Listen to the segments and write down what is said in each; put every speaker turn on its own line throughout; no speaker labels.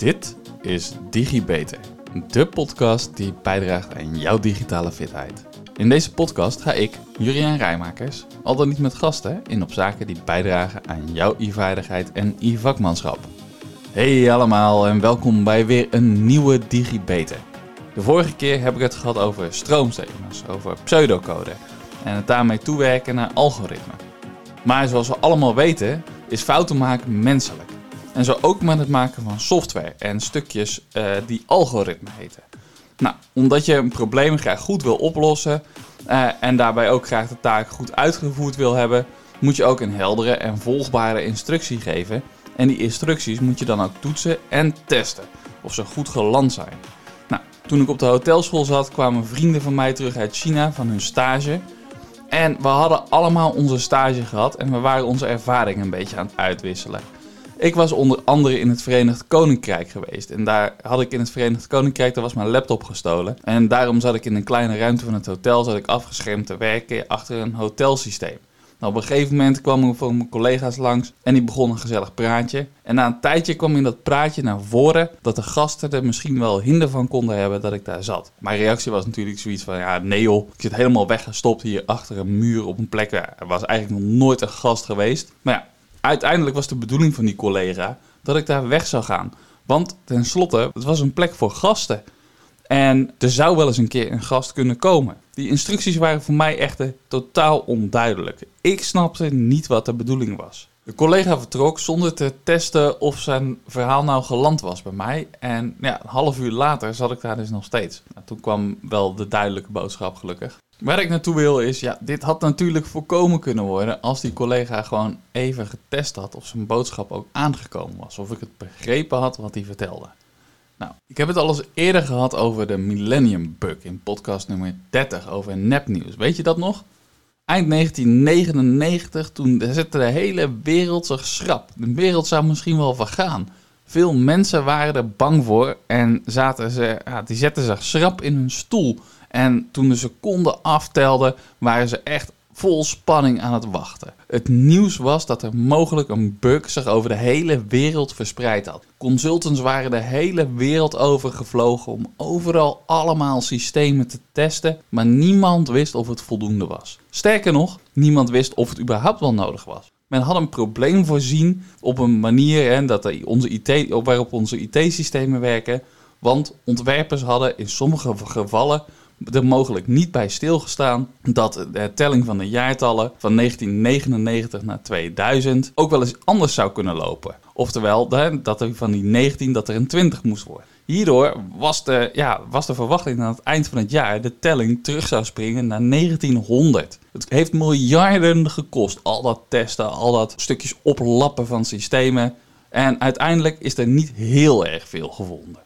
Dit is DigiBeter, de podcast die bijdraagt aan jouw digitale fitheid. In deze podcast ga ik, Juriaan Rijmakers, al dan niet met gasten, in op zaken die bijdragen aan jouw e-vaardigheid en e-vakmanschap. Hey allemaal en welkom bij weer een nieuwe DigiBeter. De vorige keer heb ik het gehad over stroomstegels, over pseudocode en het daarmee toewerken naar algoritmen. Maar zoals we allemaal weten, is fouten maken menselijk. En zo ook met het maken van software en stukjes uh, die algoritme heten. Nou, omdat je een probleem graag goed wil oplossen uh, en daarbij ook graag de taak goed uitgevoerd wil hebben, moet je ook een heldere en volgbare instructie geven. En die instructies moet je dan ook toetsen en testen of ze goed geland zijn. Nou, toen ik op de hotelschool zat, kwamen vrienden van mij terug uit China van hun stage. En we hadden allemaal onze stage gehad en we waren onze ervaringen een beetje aan het uitwisselen. Ik was onder andere in het Verenigd Koninkrijk geweest. En daar had ik in het Verenigd Koninkrijk, daar was mijn laptop gestolen. En daarom zat ik in een kleine ruimte van het hotel, zat ik afgeschermd te werken achter een hotelsysteem. Nou, op een gegeven moment kwamen van mijn collega's langs en die begonnen een gezellig praatje. En na een tijdje kwam in dat praatje naar voren dat de gasten er misschien wel hinder van konden hebben dat ik daar zat. Mijn reactie was natuurlijk zoiets van, ja nee joh, ik zit helemaal weggestopt hier achter een muur op een plek. Er was eigenlijk nog nooit een gast geweest. Maar ja, uiteindelijk was de bedoeling van die collega dat ik daar weg zou gaan. Want tenslotte, het was een plek voor gasten. En er zou wel eens een keer een gast kunnen komen. Die instructies waren voor mij echt totaal onduidelijk. Ik snapte niet wat de bedoeling was. De collega vertrok zonder te testen of zijn verhaal nou geland was bij mij. En ja, een half uur later zat ik daar dus nog steeds. Nou, toen kwam wel de duidelijke boodschap gelukkig. Waar ik naartoe wil is, ja, dit had natuurlijk voorkomen kunnen worden als die collega gewoon even getest had of zijn boodschap ook aangekomen was. Of ik het begrepen had wat hij vertelde. Nou, ik heb het al eens eerder gehad over de Millennium Bug in podcast nummer 30 over nepnieuws. Weet je dat nog? Eind 1999, toen zette de hele wereld zich schrap. De wereld zou misschien wel vergaan. Veel mensen waren er bang voor en zaten ze, ja, die zetten zich schrap in hun stoel. En toen de seconden aftelden, waren ze echt vol spanning aan het wachten. Het nieuws was dat er mogelijk een bug zich over de hele wereld verspreid had. Consultants waren de hele wereld over gevlogen om overal allemaal systemen te testen, maar niemand wist of het voldoende was. Sterker nog, niemand wist of het überhaupt wel nodig was. Men had een probleem voorzien op een manier hè, dat onze IT, waarop onze IT-systemen werken, want ontwerpers hadden in sommige gevallen er mogelijk niet bij stilgestaan dat de telling van de jaartallen van 1999 naar 2000 ook wel eens anders zou kunnen lopen. Oftewel, dat er van die 19 dat er een 20 moest worden. Hierdoor was de, ja, was de verwachting dat aan het eind van het jaar de telling terug zou springen naar 1900. Het heeft miljarden gekost, al dat testen, al dat stukjes oplappen van systemen. En uiteindelijk is er niet heel erg veel gevonden.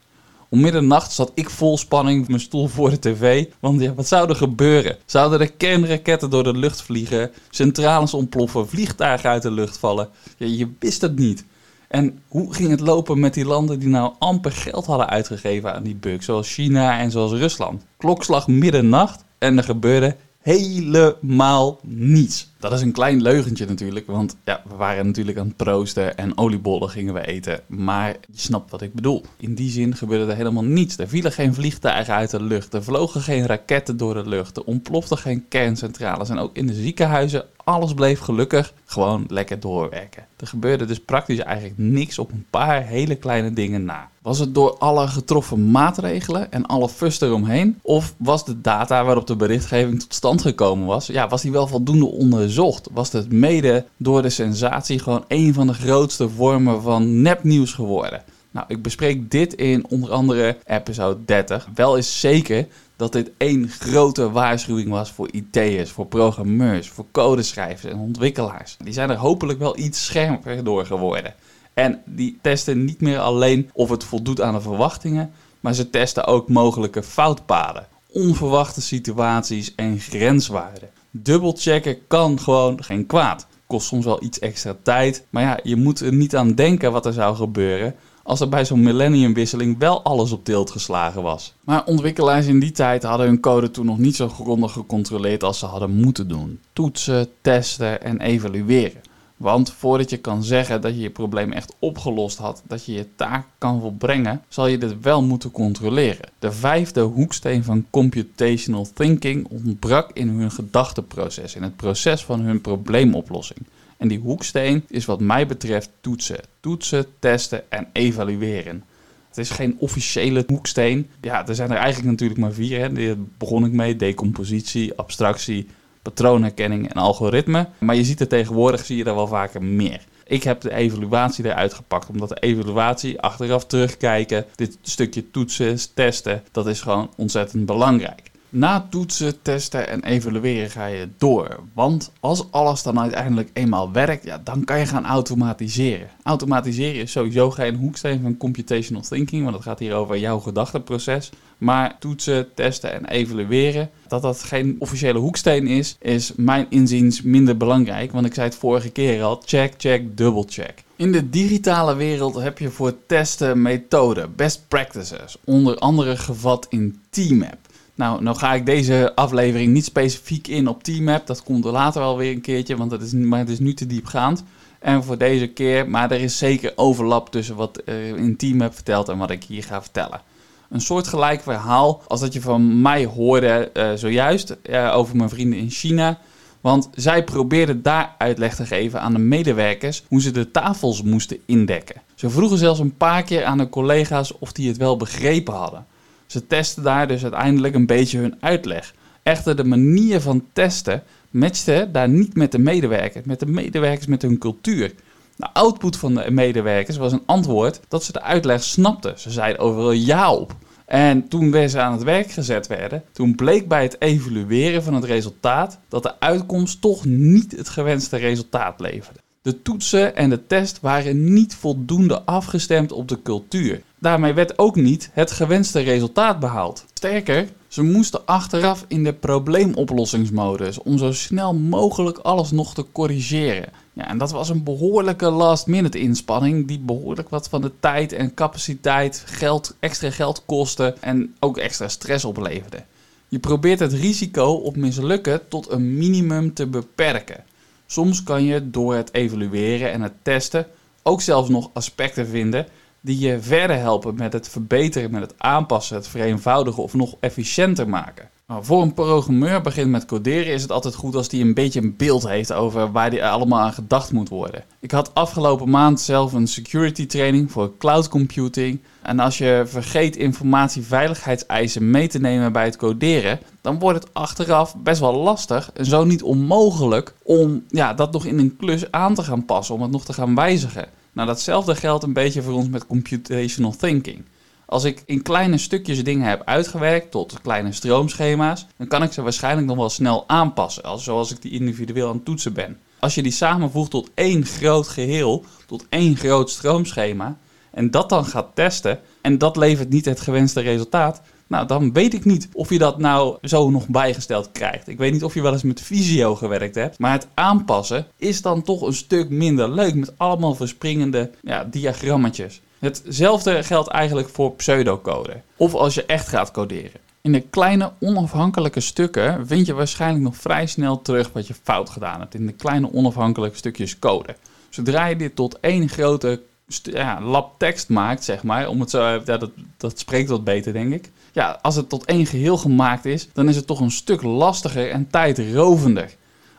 Om middernacht zat ik vol spanning op mijn stoel voor de tv. Want ja, wat zou er gebeuren? Zouden er kernraketten door de lucht vliegen? Centrales ontploffen? Vliegtuigen uit de lucht vallen? Ja, je wist het niet. En hoe ging het lopen met die landen die nou amper geld hadden uitgegeven aan die bug? Zoals China en zoals Rusland. Klokslag middernacht en er gebeurde helemaal niets. Dat is een klein leugentje natuurlijk, want ja, we waren natuurlijk aan het proosten en oliebollen gingen we eten. Maar je snapt wat ik bedoel. In die zin gebeurde er helemaal niets. Er vielen geen vliegtuigen uit de lucht, er vlogen geen raketten door de lucht, er ontploften geen kerncentrales. En ook in de ziekenhuizen, alles bleef gelukkig gewoon lekker doorwerken. Er gebeurde dus praktisch eigenlijk niks op een paar hele kleine dingen na. Was het door alle getroffen maatregelen en alle fuss eromheen? Of was de data waarop de berichtgeving tot stand gekomen was, ja, was die wel voldoende onderzocht? Was het mede door de sensatie gewoon een van de grootste vormen van nepnieuws geworden? Nou, ik bespreek dit in onder andere episode 30. Wel is zeker dat dit één grote waarschuwing was voor IT'ers, voor programmeurs, voor codeschrijvers en ontwikkelaars. Die zijn er hopelijk wel iets scherper door geworden. En die testen niet meer alleen of het voldoet aan de verwachtingen, maar ze testen ook mogelijke foutpaden, onverwachte situaties en grenswaarden. Dubbelchecken kan gewoon geen kwaad. Kost soms wel iets extra tijd, maar ja, je moet er niet aan denken wat er zou gebeuren als er bij zo'n millenniumwisseling wel alles op deelt geslagen was. Maar ontwikkelaars in die tijd hadden hun code toen nog niet zo grondig gecontroleerd als ze hadden moeten doen. Toetsen, testen en evalueren. Want voordat je kan zeggen dat je je probleem echt opgelost had, dat je je taak kan volbrengen, zal je dit wel moeten controleren. De vijfde hoeksteen van computational thinking ontbrak in hun gedachteproces, in het proces van hun probleemoplossing. En die hoeksteen is wat mij betreft toetsen. Toetsen, testen en evalueren. Het is geen officiële hoeksteen. Ja, er zijn er eigenlijk natuurlijk maar vier. Hè. Daar begon ik mee. Decompositie, abstractie, patroonherkenning en algoritme. Maar je ziet er tegenwoordig, zie je er wel vaker meer. Ik heb de evaluatie eruit gepakt, omdat de evaluatie, achteraf terugkijken, dit stukje toetsen, testen, dat is gewoon ontzettend belangrijk. Na toetsen, testen en evalueren ga je door. Want als alles dan uiteindelijk eenmaal werkt, ja, dan kan je gaan automatiseren. Automatiseren is sowieso geen hoeksteen van computational thinking, want het gaat hier over jouw gedachteproces. Maar toetsen, testen en evalueren, dat dat geen officiële hoeksteen is, is mijn inziens minder belangrijk. Want ik zei het vorige keer al, check, check, double check. In de digitale wereld heb je voor testen methoden, best practices, onder andere gevat in TMAP. Nou, nou ga ik deze aflevering niet specifiek in op Teammap. Dat komt er later wel weer een keertje, want het is, maar het is nu te diepgaand. En voor deze keer, maar er is zeker overlap tussen wat er in Teammap vertelt en wat ik hier ga vertellen. Een soortgelijk verhaal als dat je van mij hoorde uh, zojuist uh, over mijn vrienden in China. Want zij probeerden daar uitleg te geven aan de medewerkers hoe ze de tafels moesten indekken. Ze vroegen zelfs een paar keer aan de collega's of die het wel begrepen hadden. Ze testen daar dus uiteindelijk een beetje hun uitleg. Echter, de manier van testen matchte daar niet met de medewerkers, met de medewerkers met hun cultuur. De output van de medewerkers was een antwoord dat ze de uitleg snapten. Ze zeiden overal ja op. En toen ze aan het werk gezet werden, toen bleek bij het evalueren van het resultaat dat de uitkomst toch niet het gewenste resultaat leverde. De toetsen en de test waren niet voldoende afgestemd op de cultuur. Daarmee werd ook niet het gewenste resultaat behaald. Sterker, ze moesten achteraf in de probleemoplossingsmodus om zo snel mogelijk alles nog te corrigeren. Ja, en dat was een behoorlijke last-minute inspanning die behoorlijk wat van de tijd en capaciteit, geld, extra geld kostte en ook extra stress opleverde. Je probeert het risico op mislukken tot een minimum te beperken. Soms kan je door het evalueren en het testen ook zelfs nog aspecten vinden die je verder helpen met het verbeteren, met het aanpassen, het vereenvoudigen of nog efficiënter maken. Nou, voor een programmeur begint met coderen is het altijd goed als hij een beetje een beeld heeft over waar die allemaal aan gedacht moet worden. Ik had afgelopen maand zelf een security training voor cloud computing. En als je vergeet informatieveiligheidseisen mee te nemen bij het coderen, dan wordt het achteraf best wel lastig en zo niet onmogelijk om ja, dat nog in een klus aan te gaan passen, om het nog te gaan wijzigen. Nou, datzelfde geldt een beetje voor ons met computational thinking. Als ik in kleine stukjes dingen heb uitgewerkt tot kleine stroomschema's, dan kan ik ze waarschijnlijk nog wel snel aanpassen, zoals ik die individueel aan het toetsen ben. Als je die samenvoegt tot één groot geheel, tot één groot stroomschema, en dat dan gaat testen, en dat levert niet het gewenste resultaat, nou, dan weet ik niet of je dat nou zo nog bijgesteld krijgt. Ik weet niet of je wel eens met Visio gewerkt hebt. Maar het aanpassen is dan toch een stuk minder leuk met allemaal verspringende ja, diagrammetjes. Hetzelfde geldt eigenlijk voor pseudocode. Of als je echt gaat coderen. In de kleine onafhankelijke stukken vind je waarschijnlijk nog vrij snel terug wat je fout gedaan hebt. In de kleine onafhankelijke stukjes code. Zodra je dit tot één grote ja, lab tekst maakt, zeg maar, om het zo, ja, dat, dat spreekt wat beter, denk ik ja, als het tot één geheel gemaakt is, dan is het toch een stuk lastiger en tijdrovender.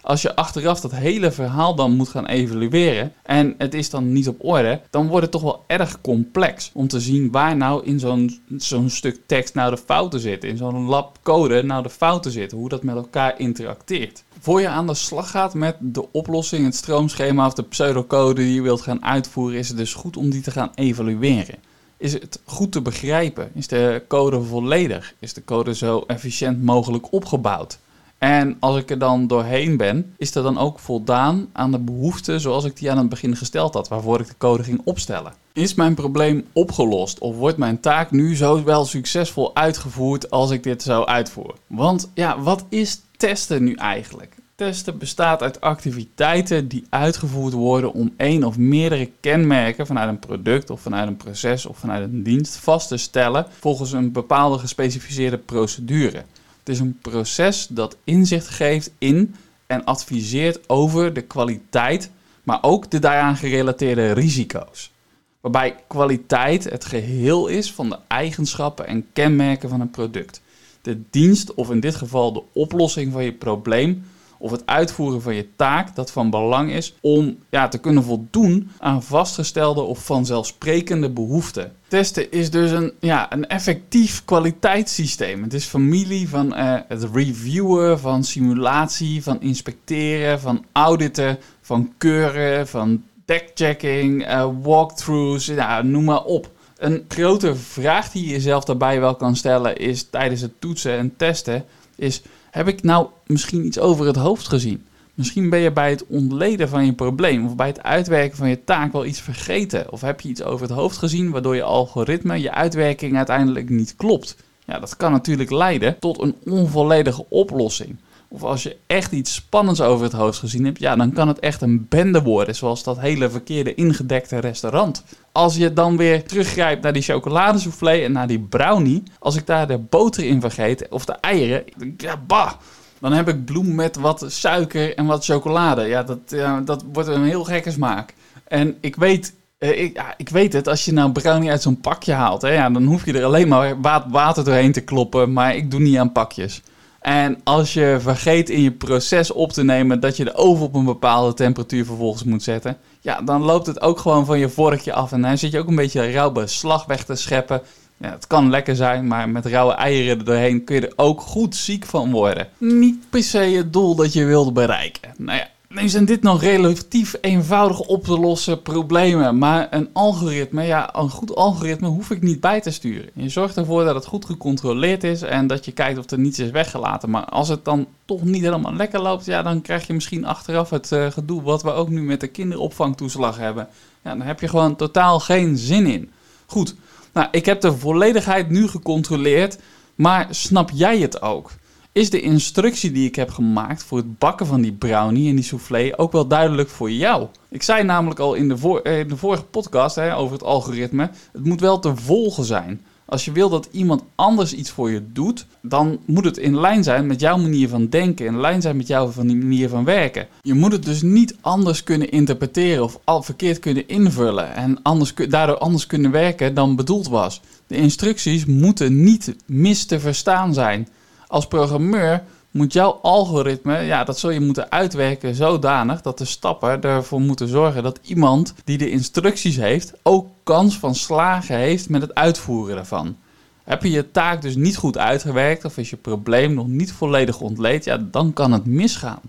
Als je achteraf dat hele verhaal dan moet gaan evalueren en het is dan niet op orde, dan wordt het toch wel erg complex om te zien waar nou in zo'n zo'n stuk tekst nou de fouten zitten, in zo'n lab code nou de fouten zitten, hoe dat met elkaar interacteert. Voor je aan de slag gaat met de oplossing, het stroomschema of de pseudocode die je wilt gaan uitvoeren, is het dus goed om die te gaan evalueren. Is het goed te begrijpen? Is de code volledig? Is de code zo efficiënt mogelijk opgebouwd? En als ik er dan doorheen ben, is er dan ook voldaan aan de behoeften zoals ik die aan het begin gesteld had, waarvoor ik de code ging opstellen? Is mijn probleem opgelost of wordt mijn taak nu zo wel succesvol uitgevoerd als ik dit zou uitvoeren? Want ja, wat is testen nu eigenlijk? Testen bestaat uit activiteiten die uitgevoerd worden om één of meerdere kenmerken vanuit een product of vanuit een proces of vanuit een dienst vast te stellen volgens een bepaalde gespecificeerde procedure. Het is een proces dat inzicht geeft in en adviseert over de kwaliteit maar ook de daaraan gerelateerde risico's. Waarbij kwaliteit het geheel is van de eigenschappen en kenmerken van een product. De dienst, of in dit geval de oplossing van je probleem, of het uitvoeren van je taak dat van belang is om ja, te kunnen voldoen aan vastgestelde of vanzelfsprekende behoeften. Testen is dus een, ja, een effectief kwaliteitssysteem. Het is familie van uh, het reviewen, van simulatie, van inspecteren, van auditen, van keuren, van deckchecking, uh, walkthroughs, ja, noem maar op. Een grote vraag die je jezelf daarbij wel kan stellen is tijdens het toetsen en testen is heb ik nou misschien iets over het hoofd gezien? Misschien ben je bij het ontleden van je probleem of bij het uitwerken van je taak wel iets vergeten. Of heb je iets over het hoofd gezien waardoor je algoritme, je uitwerking uiteindelijk niet klopt. Ja, dat kan natuurlijk leiden tot een onvolledige oplossing. Of als je echt iets spannends over het hoofd gezien hebt, ja, dan kan het echt een bende worden, zoals dat hele verkeerde ingedekte restaurant. Als je dan weer teruggrijpt naar die chocoladesoufflé en naar die brownie, als ik daar de boter in vergeet, of de eieren, ja, bah, dan heb ik bloem met wat suiker en wat chocolade. Ja, dat, ja, dat wordt een heel gekke smaak. En ik weet uh, ik, ik weet het, als je nou brownie uit zo'n pakje haalt, hè, ja, dan hoef je er alleen maar water doorheen te kloppen. Maar ik doe niet aan pakjes. En als je vergeet in je proces op te nemen dat je de oven op een bepaalde temperatuur vervolgens moet zetten, ja, dan loopt het ook gewoon van je vorkje af. En dan zit je ook een beetje rauwe beslag weg te scheppen. Ja, het kan lekker zijn, maar met rauwe eieren er doorheen kun je er ook goed ziek van worden. Niet per se het doel dat je wilde bereiken. Nou ja, nu zijn dit nog relatief eenvoudig op te lossen problemen. Maar een algoritme, ja, een goed algoritme hoef ik niet bij te sturen. Je zorgt ervoor dat het goed gecontroleerd is en dat je kijkt of er niets is weggelaten. Maar als het dan toch niet helemaal lekker loopt, ja, dan krijg je misschien achteraf het uh, gedoe wat we ook nu met de kinderopvangtoeslag hebben. Ja, dan heb je gewoon totaal geen zin in. Goed, nou, ik heb de volledigheid nu gecontroleerd, maar snap jij het ook? Is de instructie die ik heb gemaakt voor het bakken van die brownie en die soufflé ook wel duidelijk voor jou. Ik zei namelijk al in de, voor, eh, in de vorige podcast hè, over het algoritme, het moet wel te volgen zijn. Als je wil dat iemand anders iets voor je doet, dan moet het in lijn zijn met jouw manier van denken, in lijn zijn met jouw manier van werken. Je moet het dus niet anders kunnen interpreteren of al verkeerd kunnen invullen en anders, daardoor anders kunnen werken dan bedoeld was. De instructies moeten niet mis te verstaan zijn als programmeur moet jouw algoritme, ja, dat zul je moeten uitwerken zodanig dat de stappen ervoor moeten zorgen dat iemand die de instructies heeft ook kans van slagen heeft met het uitvoeren daarvan. Heb je je taak dus niet goed uitgewerkt of is je probleem nog niet volledig ontleed, ja, dan kan het misgaan.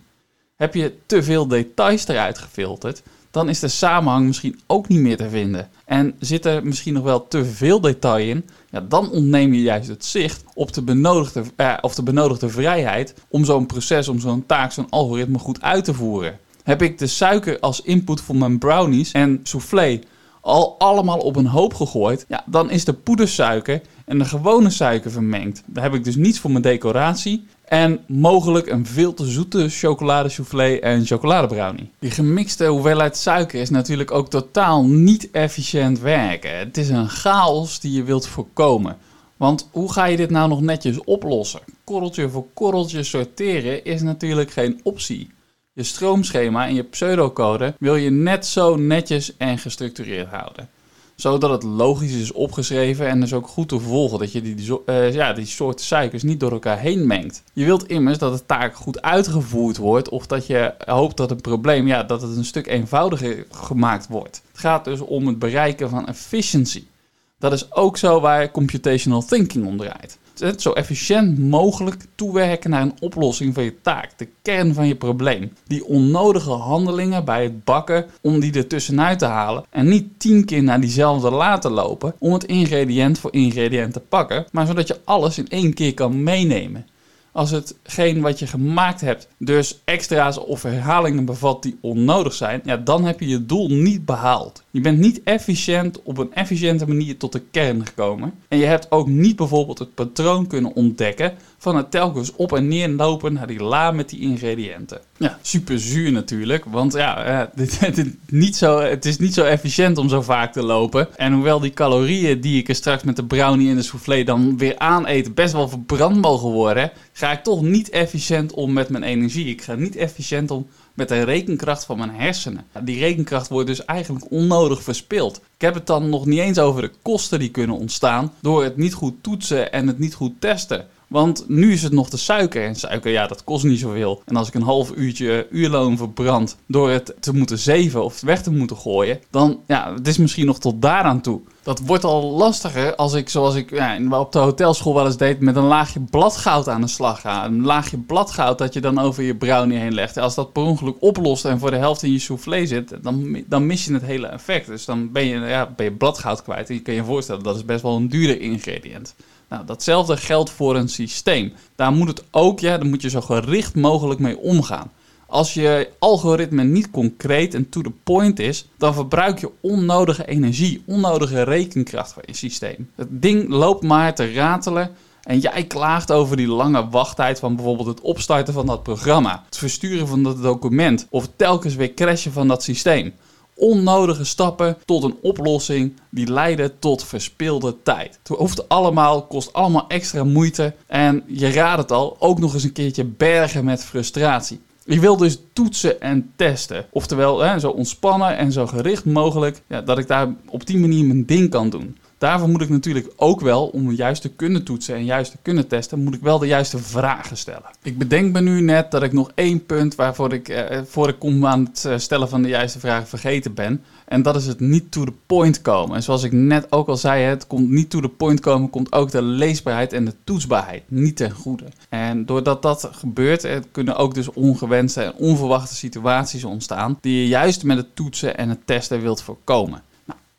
Heb je te veel details eruit gefilterd, dan is de samenhang misschien ook niet meer te vinden. En zit er misschien nog wel te veel detail in, ja, dan ontneem je juist het zicht op de benodigde, eh, of de benodigde vrijheid om zo'n proces, om zo'n taak, zo'n algoritme goed uit te voeren. Heb ik de suiker als input voor mijn brownies en soufflé al allemaal op een hoop gegooid, ja, dan is de poedersuiker en de gewone suiker vermengd. Daar heb ik dus niets voor mijn decoratie en mogelijk een veel te zoete chocoladesoufflé en chocoladebrownie. Die gemixte hoeveelheid suiker is natuurlijk ook totaal niet efficiënt werken. Het is een chaos die je wilt voorkomen. Want hoe ga je dit nou nog netjes oplossen? Korreltje voor korreltje sorteren is natuurlijk geen optie. Je stroomschema en je pseudocode wil je net zo netjes en gestructureerd houden zodat het logisch is opgeschreven en dus ook goed te volgen. Dat je die, uh, ja, die soorten suikers niet door elkaar heen mengt. Je wilt immers dat de taak goed uitgevoerd wordt of dat je hoopt dat het probleem, ja, dat het een stuk eenvoudiger gemaakt wordt. Het gaat dus om het bereiken van efficiency. Dat is ook zo waar computational thinking om draait het zo efficiënt mogelijk toewerken naar een oplossing van je taak, de kern van je probleem. Die onnodige handelingen bij het bakken om die er tussenuit te halen en niet tien keer naar diezelfde laten lopen om het ingrediënt voor ingrediënt te pakken, maar zodat je alles in één keer kan meenemen als hetgeen wat je gemaakt hebt dus extra's of herhalingen bevat die onnodig zijn, ja, dan heb je je doel niet behaald. Je bent niet efficiënt op een efficiënte manier tot de kern gekomen. En je hebt ook niet bijvoorbeeld het patroon kunnen ontdekken van het telkens op en neer lopen naar die la met die ingrediënten. Ja, super zuur natuurlijk, want ja, dit, dit, niet zo, het is niet zo efficiënt om zo vaak te lopen. En hoewel die calorieën die ik er straks met de brownie en de soufflé dan weer aaneten best wel verbrand mogen worden, ga ik toch niet efficiënt om met mijn energie. Ik ga niet efficiënt om met de rekenkracht van mijn hersenen. Die rekenkracht wordt dus eigenlijk onnodig verspild. Ik heb het dan nog niet eens over de kosten die kunnen ontstaan door het niet goed toetsen en het niet goed testen. Want nu is het nog de suiker. En suiker, ja, dat kost niet zoveel. En als ik een half uurtje uurloon verbrand door het te moeten zeven of weg te moeten gooien, dan ja, het is misschien nog tot daaraan toe. Dat wordt al lastiger als ik, zoals ik ja, op de hotelschool wel eens deed, met een laagje bladgoud aan de slag ga. Een laagje bladgoud dat je dan over je brownie heen legt. Als dat per ongeluk oplost en voor de helft in je soufflé zit, dan, dan mis je het hele effect. Dus dan ben je, ja, ben je bladgoud kwijt. En je kan je voorstellen, dat is best wel een dure ingrediënt. Nou, datzelfde geldt voor een systeem. Daar moet het ook, ja, daar moet je zo gericht mogelijk mee omgaan. Als je algoritme niet concreet en to the point is, dan verbruik je onnodige energie, onnodige rekenkracht van je systeem. Het ding loopt maar te ratelen en jij klaagt over die lange wachttijd van bijvoorbeeld het opstarten van dat programma, het versturen van dat document of telkens weer crashen van dat systeem onnodige stappen tot een oplossing die leiden tot verspilde tijd. Het hoeft allemaal, kost allemaal extra moeite en je raadt het al, ook nog eens een keertje bergen met frustratie. Ik wil dus toetsen en testen. Oftewel, hè, zo ontspannen en zo gericht mogelijk, ja, dat ik daar op die manier mijn ding kan doen. Daarvoor moet ik natuurlijk ook wel, om juist te kunnen toetsen en juist te kunnen testen, moet ik wel de juiste vragen stellen. Ik bedenk me nu net dat ik nog één punt waarvoor ik, eh, voor ik kom aan het eh, stellen van de juiste vragen vergeten ben. En dat is het niet to the point komen. En zoals ik net ook al zei, het komt niet to the point komen, komt ook de leesbaarheid en de toetsbaarheid niet ten goede. En doordat dat gebeurt, er kunnen ook dus ongewenste en onverwachte situaties ontstaan, die je juist met het toetsen en het testen wilt voorkomen.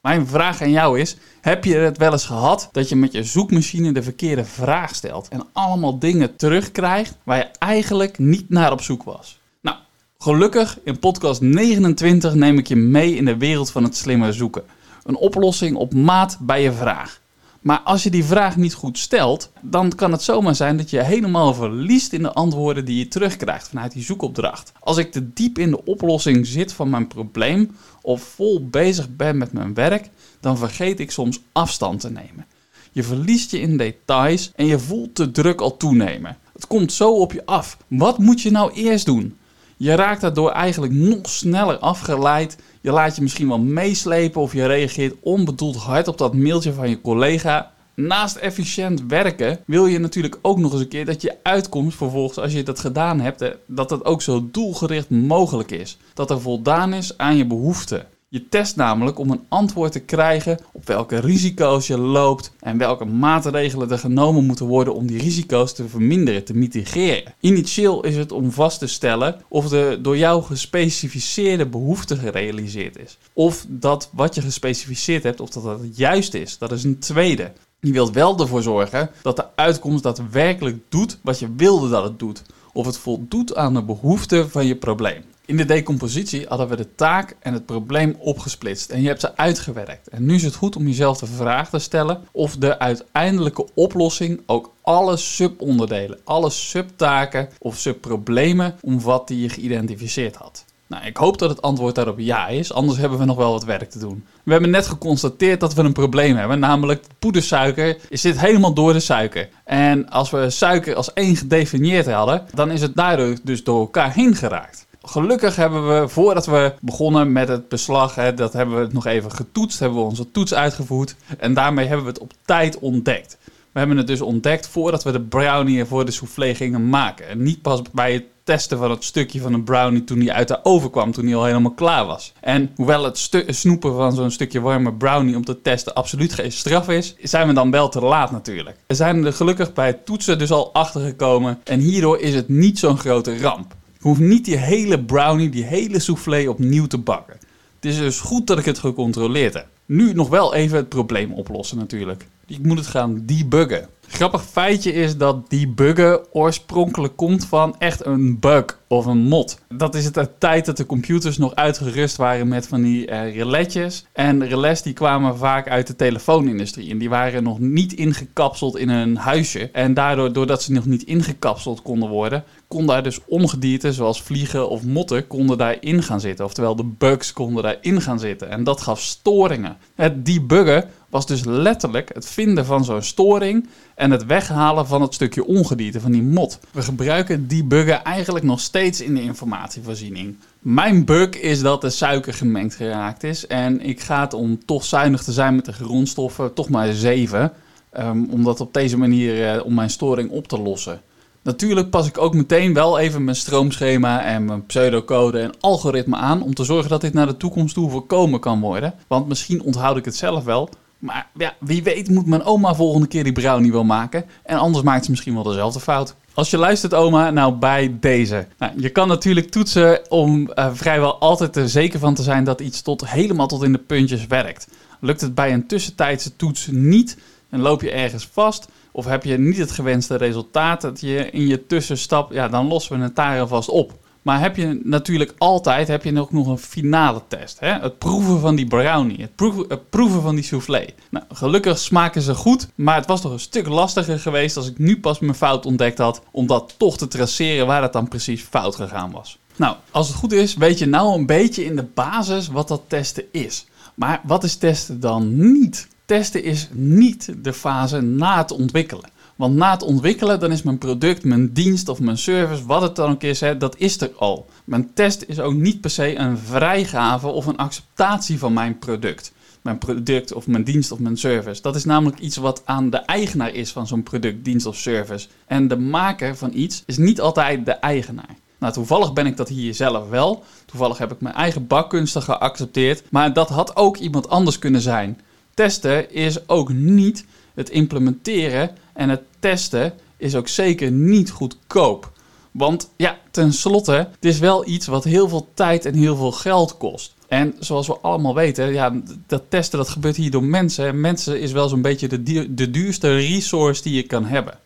Mijn vraag aan jou is: heb je het wel eens gehad dat je met je zoekmachine de verkeerde vraag stelt en allemaal dingen terugkrijgt waar je eigenlijk niet naar op zoek was? Nou, gelukkig in podcast 29 neem ik je mee in de wereld van het slimme zoeken. Een oplossing op maat bij je vraag. Maar als je die vraag niet goed stelt, dan kan het zomaar zijn dat je helemaal verliest in de antwoorden die je terugkrijgt vanuit die zoekopdracht. Als ik te diep in de oplossing zit van mijn probleem of vol bezig ben met mijn werk, dan vergeet ik soms afstand te nemen. Je verliest je in details en je voelt de druk al toenemen. Het komt zo op je af. Wat moet je nou eerst doen? Je raakt daardoor eigenlijk nog sneller afgeleid. Je laat je misschien wel meeslepen of je reageert onbedoeld hard op dat mailtje van je collega. Naast efficiënt werken wil je natuurlijk ook nog eens een keer dat je uitkomst vervolgens, als je dat gedaan hebt, dat het ook zo doelgericht mogelijk is. Dat er voldaan is aan je behoeften. Je test namelijk om een antwoord te krijgen op welke risico's je loopt en welke maatregelen er genomen moeten worden om die risico's te verminderen, te mitigeren. Initieel is het om vast te stellen of de door jou gespecificeerde behoefte gerealiseerd is. Of dat wat je gespecificeerd hebt, of dat het juist is. Dat is een tweede. Je wilt wel ervoor zorgen dat de uitkomst daadwerkelijk doet wat je wilde dat het doet. Of het voldoet aan de behoeften van je probleem. In de decompositie hadden we de taak en het probleem opgesplitst en je hebt ze uitgewerkt. En nu is het goed om jezelf de vraag te stellen of de uiteindelijke oplossing ook alle subonderdelen, alle subtaken of subproblemen omvat die je geïdentificeerd had. Nou, ik hoop dat het antwoord daarop ja is, anders hebben we nog wel wat werk te doen. We hebben net geconstateerd dat we een probleem hebben, namelijk poedersuiker zit helemaal door de suiker. En als we suiker als één gedefinieerd hadden, dan is het daardoor dus door elkaar heen geraakt. Gelukkig hebben we, voordat we begonnen met het beslag, hè, dat hebben we nog even getoetst, hebben we onze toets uitgevoerd. En daarmee hebben we het op tijd ontdekt. We hebben het dus ontdekt voordat we de brownie voor de soufflé gingen maken. En niet pas bij het testen van het stukje van een brownie toen hij uit de oven kwam, toen hij al helemaal klaar was. En hoewel het snoepen van zo'n stukje warme brownie om te testen absoluut geen straf is, zijn we dan wel te laat natuurlijk. We zijn er gelukkig bij het toetsen dus al achter gekomen en hierdoor is het niet zo'n grote ramp. Je hoeft niet die hele brownie, die hele soufflé opnieuw te bakken. Het is dus goed dat ik het gecontroleerd heb. Nu nog wel even het probleem oplossen natuurlijk. Ik moet het gaan debuggen. Grappig feitje is dat debuggen oorspronkelijk komt van echt een bug of een mod. Dat is het uit tijd dat de computers nog uitgerust waren met van die uh, reletjes. En relais die kwamen vaak uit de telefoonindustrie. En die waren nog niet ingekapseld in een huisje. En daardoor, doordat ze nog niet ingekapseld konden worden, kon daar dus ongedierte zoals vliegen of motten konden daarin gaan zitten. Oftewel de bugs konden daarin gaan zitten. En dat gaf storingen. Het debuggen was dus letterlijk het vinden van zo'n storing en het weghalen van het stukje ongedierte, van die mot. We gebruiken debuggen eigenlijk nog steeds in de informatievoorziening. Mijn bug is dat de suiker gemengd geraakt is en ik ga het om toch zuinig te zijn met de grondstoffen, toch maar 7. Um, om dat op deze manier uh, om mijn storing op te lossen. Natuurlijk pas ik ook meteen wel even mijn stroomschema en mijn pseudocode en algoritme aan om te zorgen dat dit naar de toekomst toe voorkomen kan worden. Want misschien onthoud ik het zelf wel, maar ja, wie weet moet mijn oma volgende keer die brownie wel maken en anders maakt ze misschien wel dezelfde fout. Als je luistert, oma, nou bij deze. Nou, je kan natuurlijk toetsen om uh, vrijwel altijd er zeker van te zijn dat iets tot helemaal tot in de puntjes werkt. Lukt het bij een tussentijdse toets niet, en loop je ergens vast of heb je niet het gewenste resultaat dat je in je tussenstap, ja, dan lossen we het daar alvast op. Maar heb je natuurlijk altijd heb je ook nog een finale test. Hè? Het proeven van die brownie, het proeven, het proeven van die soufflé. Nou, gelukkig smaken ze goed, maar het was toch een stuk lastiger geweest als ik nu pas mijn fout ontdekt had, om dat toch te traceren waar het dan precies fout gegaan was. Nou, als het goed is, weet je nou een beetje in de basis wat dat testen is. Maar wat is testen dan niet? Testen is niet de fase na het ontwikkelen. Want na het ontwikkelen, dan is mijn product, mijn dienst of mijn service, wat het dan ook is, hè, dat is er al. Mijn test is ook niet per se een vrijgave of een acceptatie van mijn product. Mijn product of mijn dienst of mijn service. Dat is namelijk iets wat aan de eigenaar is van zo'n product, dienst of service. En de maker van iets is niet altijd de eigenaar. Nou, toevallig ben ik dat hier zelf wel. Toevallig heb ik mijn eigen bakkunsten geaccepteerd. Maar dat had ook iemand anders kunnen zijn. Testen is ook niet het implementeren en het testen is ook zeker niet goedkoop. Want ja, tenslotte, het is wel iets wat heel veel tijd en heel veel geld kost. En zoals we allemaal weten, ja, dat testen dat gebeurt hier door mensen. En mensen is wel zo'n beetje de, de duurste resource die je kan hebben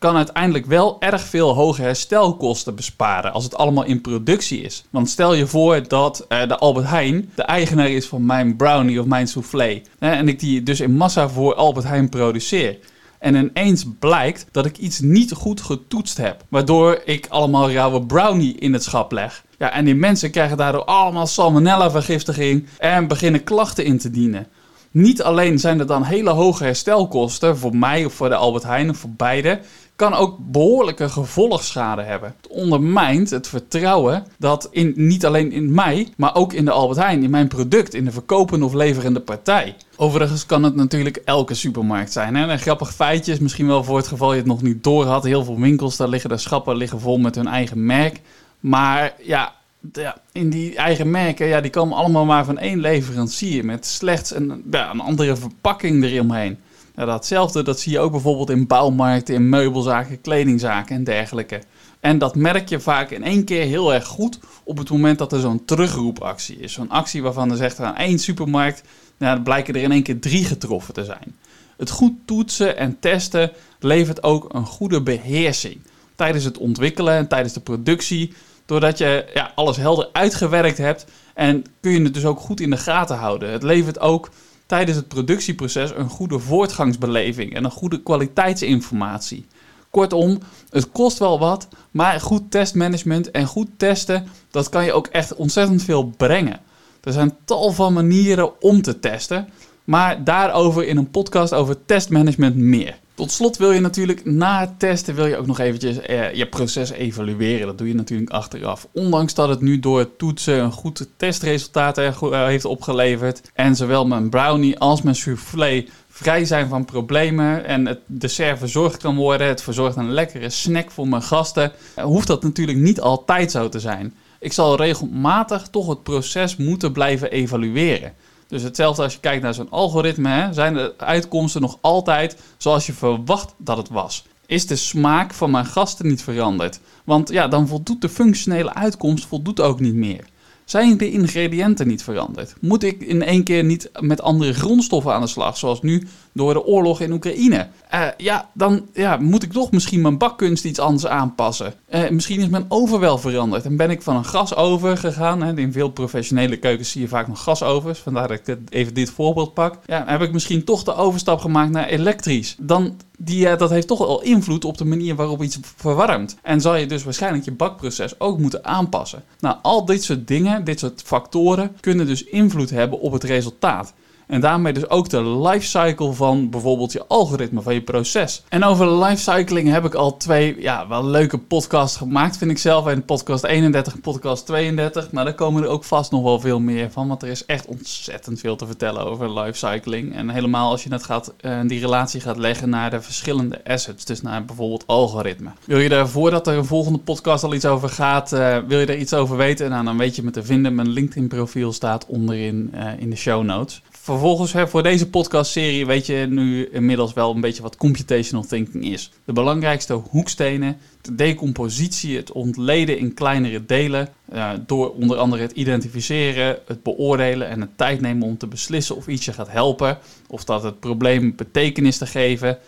kan uiteindelijk wel erg veel hoge herstelkosten besparen als het allemaal in productie is. Want stel je voor dat uh, de Albert Heijn de eigenaar is van mijn brownie of mijn soufflé. Hè, en ik die dus in massa voor Albert Heijn produceer. En ineens blijkt dat ik iets niet goed getoetst heb. Waardoor ik allemaal rauwe brownie in het schap leg. Ja, en die mensen krijgen daardoor allemaal salmonella-vergiftiging en beginnen klachten in te dienen. Niet alleen zijn er dan hele hoge herstelkosten voor mij of voor de Albert Heijn of voor beide kan ook behoorlijke gevolgschade hebben. Het ondermijnt het vertrouwen dat in, niet alleen in mij, maar ook in de Albert Heijn, in mijn product, in de verkopende of leverende partij. Overigens kan het natuurlijk elke supermarkt zijn. Hè? Een grappig feitje is misschien wel voor het geval je het nog niet door had. Heel veel winkels, daar liggen de schappen liggen vol met hun eigen merk. Maar ja, ja, in die eigen merken, ja, die komen allemaal maar van één leverancier met slechts een, ja, een andere verpakking eromheen. Ja, datzelfde dat zie je ook bijvoorbeeld in bouwmarkten, in meubelzaken, kledingzaken en dergelijke. En dat merk je vaak in één keer heel erg goed op het moment dat er zo'n terugroepactie is. Zo'n actie waarvan er zegt aan één supermarkt, nou, blijken er in één keer drie getroffen te zijn. Het goed toetsen en testen levert ook een goede beheersing. Tijdens het ontwikkelen en tijdens de productie, doordat je ja, alles helder uitgewerkt hebt en kun je het dus ook goed in de gaten houden. Het levert ook tijdens het productieproces een goede voortgangsbeleving en een goede kwaliteitsinformatie. Kortom, het kost wel wat, maar goed testmanagement en goed testen, dat kan je ook echt ontzettend veel brengen. Er zijn tal van manieren om te testen, maar daarover in een podcast over testmanagement meer. Tot slot wil je natuurlijk na het testen wil je ook nog eventjes eh, je proces evalueren. Dat doe je natuurlijk achteraf. Ondanks dat het nu door het toetsen een goed testresultaat eh, heeft opgeleverd. En zowel mijn brownie als mijn soufflé vrij zijn van problemen en het dessert verzorgd kan worden. Het verzorgt een lekkere snack voor mijn gasten. Eh, hoeft dat natuurlijk niet altijd zo te zijn. Ik zal regelmatig toch het proces moeten blijven evalueren. Dus hetzelfde als je kijkt naar zo'n algoritme, hè, zijn de uitkomsten nog altijd zoals je verwacht dat het was. Is de smaak van mijn gasten niet veranderd? Want ja, dan voldoet de functionele uitkomst voldoet ook niet meer. Zijn de ingrediënten niet veranderd? Moet ik in één keer niet met andere grondstoffen aan de slag, zoals nu door de oorlog in Oekraïne? Uh, ja, dan ja, moet ik toch misschien mijn bakkunst iets anders aanpassen. Uh, misschien is mijn oven wel veranderd en ben ik van een gasover gegaan. Hè. In veel professionele keukens zie je vaak nog gasovers, vandaar dat ik even dit voorbeeld pak. Ja, heb ik misschien toch de overstap gemaakt naar elektrisch. Dan die, uh, dat heeft toch wel invloed op de manier waarop iets verwarmt. En zal je dus waarschijnlijk je bakproces ook moeten aanpassen. Nou, al dit soort dingen, dit soort factoren, kunnen dus invloed hebben op het resultaat. En daarmee dus ook de lifecycle van bijvoorbeeld je algoritme, van je proces. En over lifecycling heb ik al twee ja, wel leuke podcasts gemaakt, vind ik zelf. En podcast 31 en podcast 32. Maar daar komen er ook vast nog wel veel meer van. Want er is echt ontzettend veel te vertellen over lifecycling. En helemaal als je het gaat, uh, die relatie gaat leggen naar de verschillende assets. Dus naar bijvoorbeeld algoritme. Wil je er voordat er een volgende podcast al iets over gaat, uh, wil je er iets over weten? Nou, dan weet je me te vinden. Mijn LinkedIn profiel staat onderin uh, in de show notes. Vervolgens, hè, voor deze podcastserie weet je nu inmiddels wel een beetje wat computational thinking is. De belangrijkste hoekstenen, de decompositie, het ontleden in kleinere delen, uh, door onder andere het identificeren, het beoordelen en het tijd nemen om te beslissen of iets je gaat helpen, of dat het probleem betekenis te geven,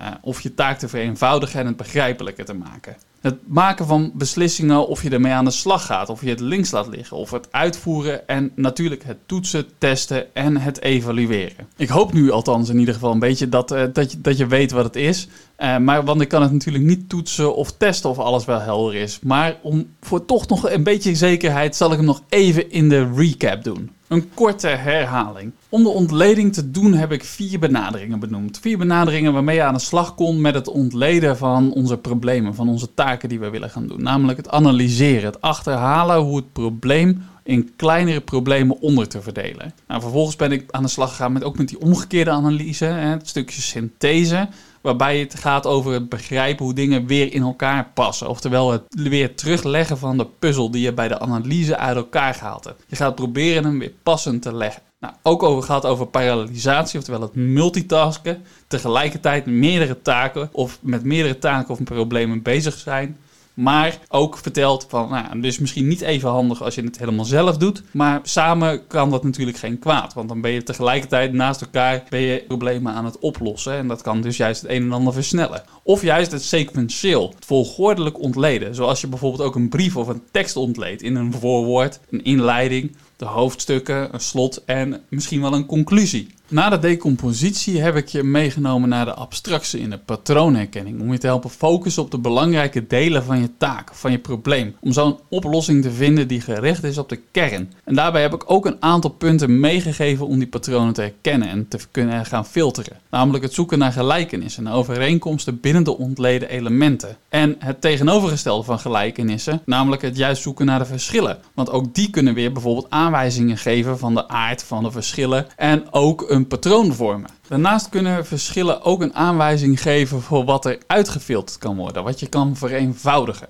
uh, of je taak te vereenvoudigen en het begrijpelijker te maken. Het maken van beslissingen of je ermee aan de slag gaat, of je het links laat liggen, of het uitvoeren en natuurlijk het toetsen, testen en het evalueren. Ik hoop nu althans in ieder geval een beetje dat, uh, dat, je, dat je weet wat het is. Uh, maar want ik kan het natuurlijk niet toetsen of testen of alles wel helder is. Maar om voor toch nog een beetje zekerheid zal ik hem nog even in de recap doen. Een korte herhaling. Om de ontleding te doen heb ik vier benaderingen benoemd. Vier benaderingen waarmee je aan de slag kon met het ontleden van onze problemen, van onze taken die we willen gaan doen. Namelijk het analyseren, het achterhalen hoe het probleem in kleinere problemen onder te verdelen. Nou, vervolgens ben ik aan de slag gegaan met ook met die omgekeerde analyse, het stukje synthese waarbij het gaat over het begrijpen hoe dingen weer in elkaar passen. Oftewel het weer terugleggen van de puzzel die je bij de analyse uit elkaar gehaald hebt. Je gaat proberen hem weer passend te leggen. Nou, ook over gaat over parallelisatie, oftewel het multitasken. Tegelijkertijd meerdere taken of met meerdere taken of problemen bezig zijn. Maar ook vertelt van, nou, dus misschien niet even handig als je het helemaal zelf doet. Maar samen kan dat natuurlijk geen kwaad. Want dan ben je tegelijkertijd naast elkaar ben je problemen aan het oplossen. En dat kan dus juist het een en ander versnellen. Of juist het sequentieel, het volgordelijk ontleden. Zoals je bijvoorbeeld ook een brief of een tekst ontleedt in een voorwoord, een inleiding, de hoofdstukken, een slot en misschien wel een conclusie. Na de decompositie heb ik je meegenomen naar de abstractie in de patroonherkenning. Om je te helpen focussen op de belangrijke delen van je taak, van je probleem. Om zo een oplossing te vinden die gericht is op de kern. En daarbij heb ik ook een aantal punten meegegeven om die patronen te herkennen en te kunnen gaan filteren. Namelijk het zoeken naar gelijkenissen en overeenkomsten binnen de ontleden elementen. En het tegenovergestelde van gelijkenissen, namelijk het juist zoeken naar de verschillen. Want ook die kunnen weer bijvoorbeeld aanwijzingen geven van de aard van de verschillen en ook een een patroon vormen. Daarnaast kunnen verschillen ook een aanwijzing geven voor wat er uitgefilterd kan worden, wat je kan vereenvoudigen.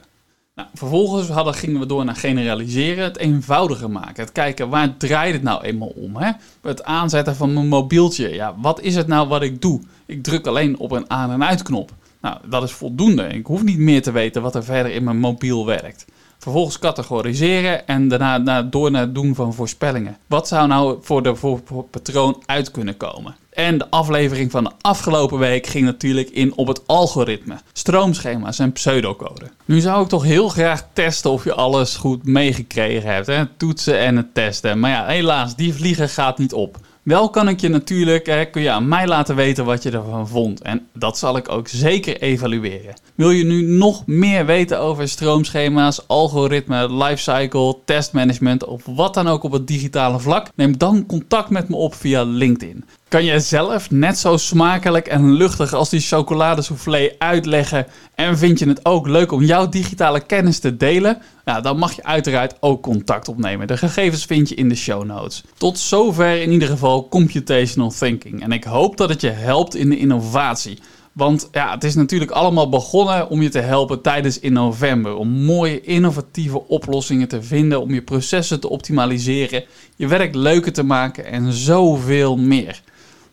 Nou, vervolgens hadden, gingen we door naar generaliseren, het eenvoudiger maken. Het kijken waar draait het nou eenmaal om. Hè? Het aanzetten van mijn mobieltje. Ja, wat is het nou wat ik doe? Ik druk alleen op een aan- en uitknop. Nou, dat is voldoende. Ik hoef niet meer te weten wat er verder in mijn mobiel werkt. Vervolgens categoriseren en daarna door naar het doen van voorspellingen. Wat zou nou voor de voor, patroon uit kunnen komen? En de aflevering van de afgelopen week ging natuurlijk in op het algoritme, stroomschema's en pseudocode. Nu zou ik toch heel graag testen of je alles goed meegekregen hebt. Hè? Toetsen en het testen. Maar ja, helaas, die vliegen gaat niet op. Wel kan ik je natuurlijk, hè, kun je aan mij laten weten wat je ervan vond. En dat zal ik ook zeker evalueren. Wil je nu nog meer weten over stroomschema's, algoritme, lifecycle, testmanagement of wat dan ook op het digitale vlak? Neem dan contact met me op via LinkedIn. Kan jij zelf net zo smakelijk en luchtig als die chocoladesoufflé uitleggen en vind je het ook leuk om jouw digitale kennis te delen? Nou, dan mag je uiteraard ook contact opnemen. De gegevens vind je in de show notes. Tot zover in ieder geval computational thinking. En ik hoop dat het je helpt in de innovatie. Want ja, het is natuurlijk allemaal begonnen om je te helpen tijdens in november. Om mooie innovatieve oplossingen te vinden, om je processen te optimaliseren, je werk leuker te maken en zoveel meer.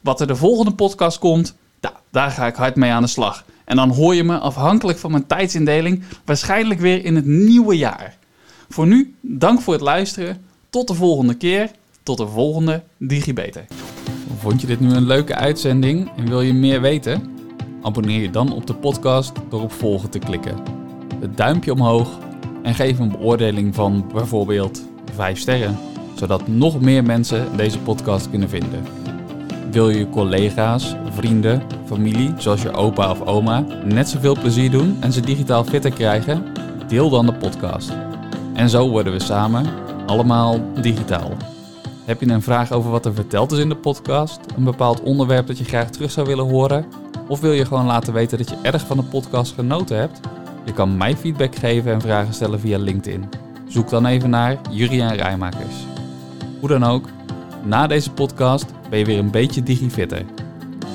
Wat er de volgende podcast komt, daar ga ik hard mee aan de slag. En dan hoor je me afhankelijk van mijn tijdsindeling waarschijnlijk weer in het nieuwe jaar. Voor nu, dank voor het luisteren. Tot de volgende keer. Tot de volgende DigiBeter. Vond je dit nu een leuke uitzending en wil je meer weten? Abonneer je dan op de podcast door op volgen te klikken. Het duimpje omhoog en geef een beoordeling van bijvoorbeeld 5 sterren, zodat nog meer mensen deze podcast kunnen vinden. Wil je collega's, vrienden, familie, zoals je opa of oma, net zoveel plezier doen en ze digitaal fitter krijgen? Deel dan de podcast. En zo worden we samen allemaal digitaal. Heb je een vraag over wat er verteld is in de podcast? Een bepaald onderwerp dat je graag terug zou willen horen? Of wil je gewoon laten weten dat je erg van de podcast genoten hebt? Je kan mij feedback geven en vragen stellen via LinkedIn. Zoek dan even naar Juriaan Rijmakers. Hoe dan ook, na deze podcast ben je weer een beetje digifitter.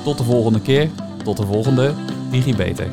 Tot de volgende keer, tot de volgende DigiBeter.